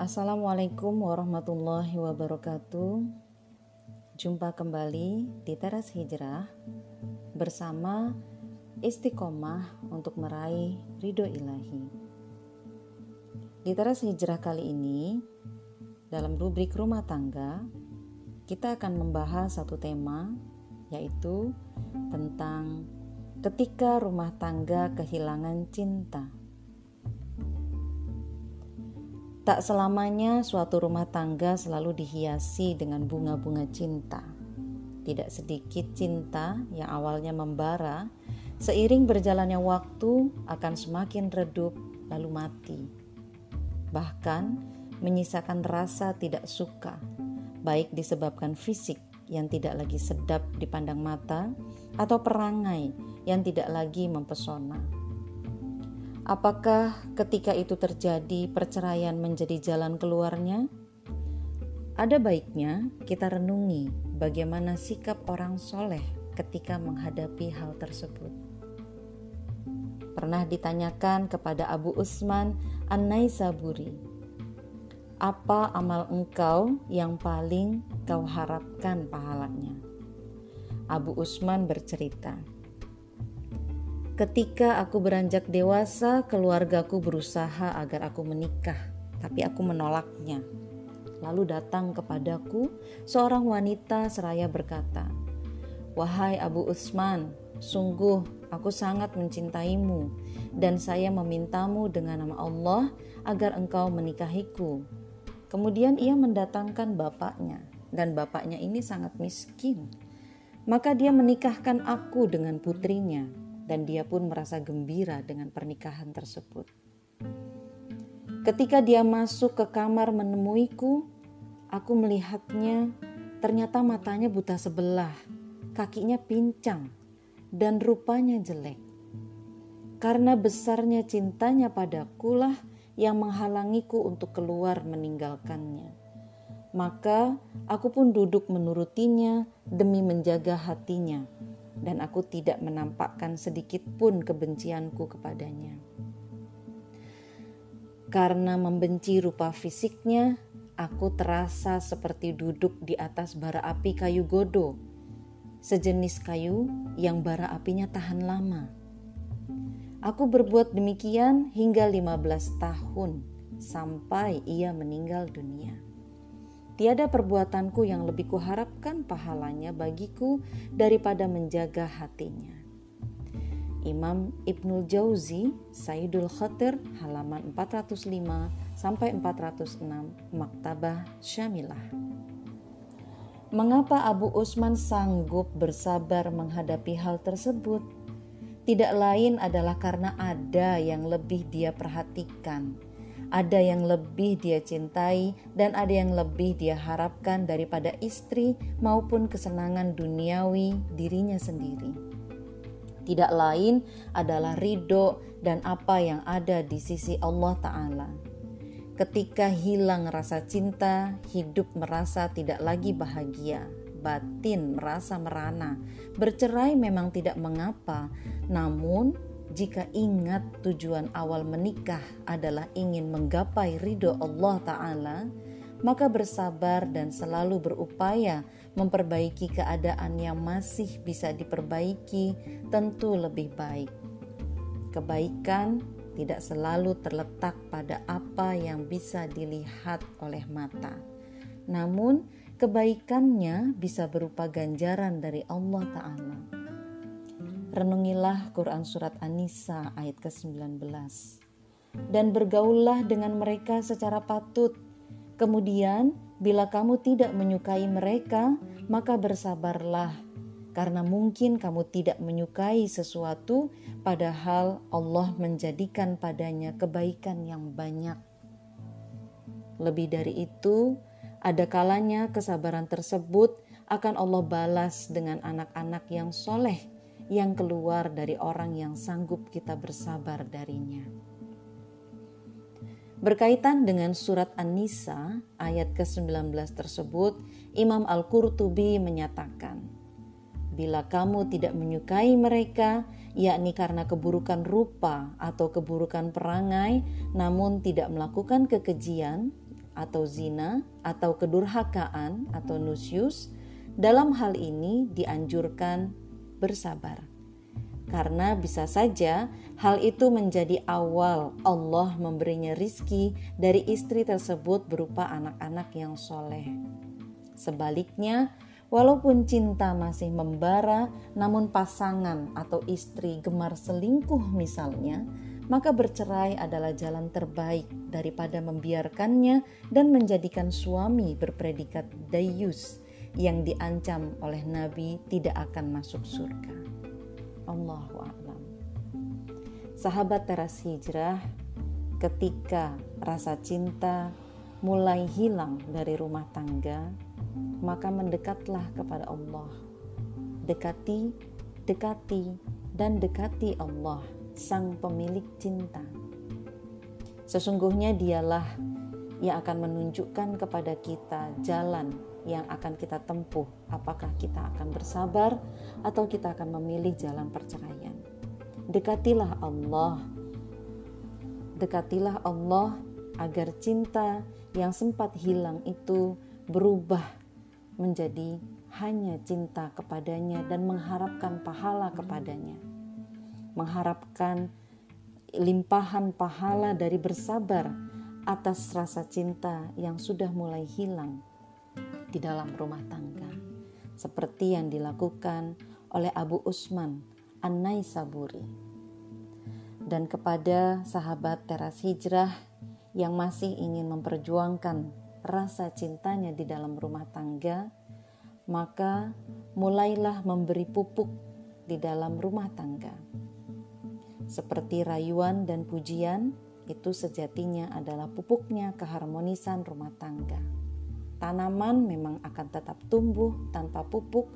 Assalamualaikum warahmatullahi wabarakatuh. Jumpa kembali di Teras Hijrah bersama Istiqomah untuk meraih ridho ilahi. Di Teras Hijrah kali ini, dalam rubrik rumah tangga, kita akan membahas satu tema yaitu tentang ketika rumah tangga kehilangan cinta. Tak selamanya suatu rumah tangga selalu dihiasi dengan bunga-bunga cinta. Tidak sedikit cinta yang awalnya membara, seiring berjalannya waktu akan semakin redup lalu mati. Bahkan menyisakan rasa tidak suka, baik disebabkan fisik yang tidak lagi sedap dipandang mata atau perangai yang tidak lagi mempesona. Apakah ketika itu terjadi perceraian menjadi jalan keluarnya? Ada baiknya kita renungi bagaimana sikap orang soleh ketika menghadapi hal tersebut. Pernah ditanyakan kepada Abu Usman An-Naisaburi, apa amal engkau yang paling kau harapkan pahalanya? Abu Usman bercerita, Ketika aku beranjak dewasa, keluargaku berusaha agar aku menikah, tapi aku menolaknya. Lalu datang kepadaku seorang wanita seraya berkata, "Wahai Abu Usman, sungguh aku sangat mencintaimu dan saya memintamu dengan nama Allah agar engkau menikahiku." Kemudian ia mendatangkan bapaknya dan bapaknya ini sangat miskin. Maka dia menikahkan aku dengan putrinya dan dia pun merasa gembira dengan pernikahan tersebut. Ketika dia masuk ke kamar menemuiku, aku melihatnya ternyata matanya buta sebelah, kakinya pincang, dan rupanya jelek. Karena besarnya cintanya padakulah yang menghalangiku untuk keluar meninggalkannya. Maka aku pun duduk menurutinya demi menjaga hatinya dan aku tidak menampakkan sedikit pun kebencianku kepadanya. Karena membenci rupa fisiknya, aku terasa seperti duduk di atas bara api kayu godo, sejenis kayu yang bara apinya tahan lama. Aku berbuat demikian hingga 15 tahun sampai ia meninggal dunia. Tiada perbuatanku yang lebih kuharapkan pahalanya bagiku daripada menjaga hatinya. Imam Ibnul Jauzi, Sayyidul Khatir, halaman 405 sampai 406, Maktabah Syamilah. Mengapa Abu Usman sanggup bersabar menghadapi hal tersebut? Tidak lain adalah karena ada yang lebih dia perhatikan ada yang lebih dia cintai dan ada yang lebih dia harapkan daripada istri maupun kesenangan duniawi dirinya sendiri. Tidak lain adalah ridho dan apa yang ada di sisi Allah Ta'ala. Ketika hilang rasa cinta, hidup merasa tidak lagi bahagia, batin merasa merana. Bercerai memang tidak mengapa, namun jika ingat tujuan awal menikah adalah ingin menggapai ridho Allah Ta'ala, maka bersabar dan selalu berupaya memperbaiki keadaan yang masih bisa diperbaiki tentu lebih baik. Kebaikan tidak selalu terletak pada apa yang bisa dilihat oleh mata. Namun, kebaikannya bisa berupa ganjaran dari Allah Ta'ala. Renungilah Quran Surat An-Nisa ayat ke-19. Dan bergaullah dengan mereka secara patut. Kemudian, bila kamu tidak menyukai mereka, maka bersabarlah. Karena mungkin kamu tidak menyukai sesuatu, padahal Allah menjadikan padanya kebaikan yang banyak. Lebih dari itu, ada kalanya kesabaran tersebut akan Allah balas dengan anak-anak yang soleh yang keluar dari orang yang sanggup kita bersabar darinya. Berkaitan dengan surat An-Nisa ayat ke-19 tersebut, Imam Al-Qurtubi menyatakan, Bila kamu tidak menyukai mereka, yakni karena keburukan rupa atau keburukan perangai, namun tidak melakukan kekejian, atau zina atau kedurhakaan atau nusyus, dalam hal ini dianjurkan bersabar. Karena bisa saja hal itu menjadi awal Allah memberinya rizki dari istri tersebut berupa anak-anak yang soleh. Sebaliknya, walaupun cinta masih membara, namun pasangan atau istri gemar selingkuh misalnya, maka bercerai adalah jalan terbaik daripada membiarkannya dan menjadikan suami berpredikat dayus yang diancam oleh Nabi tidak akan masuk surga. Allahu a'lam. Sahabat teras hijrah, ketika rasa cinta mulai hilang dari rumah tangga, maka mendekatlah kepada Allah. Dekati, dekati, dan dekati Allah, Sang Pemilik cinta. Sesungguhnya Dialah yang akan menunjukkan kepada kita jalan yang akan kita tempuh. Apakah kita akan bersabar atau kita akan memilih jalan perceraian? Dekatilah Allah. Dekatilah Allah agar cinta yang sempat hilang itu berubah menjadi hanya cinta kepadanya dan mengharapkan pahala kepadanya. Mengharapkan limpahan pahala dari bersabar atas rasa cinta yang sudah mulai hilang di dalam rumah tangga. Seperti yang dilakukan oleh Abu Usman An-Naisaburi. Dan kepada sahabat teras hijrah yang masih ingin memperjuangkan rasa cintanya di dalam rumah tangga, maka mulailah memberi pupuk di dalam rumah tangga. Seperti rayuan dan pujian, itu sejatinya adalah pupuknya keharmonisan rumah tangga. Tanaman memang akan tetap tumbuh tanpa pupuk,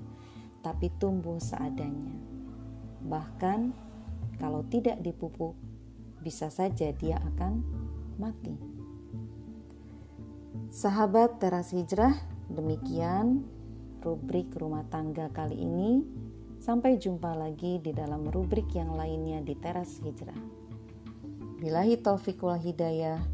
tapi tumbuh seadanya. Bahkan kalau tidak dipupuk, bisa saja dia akan mati. Sahabat teras hijrah, demikian rubrik rumah tangga kali ini. Sampai jumpa lagi di dalam rubrik yang lainnya di teras hijrah. Bilahi taufiq wal hidayah.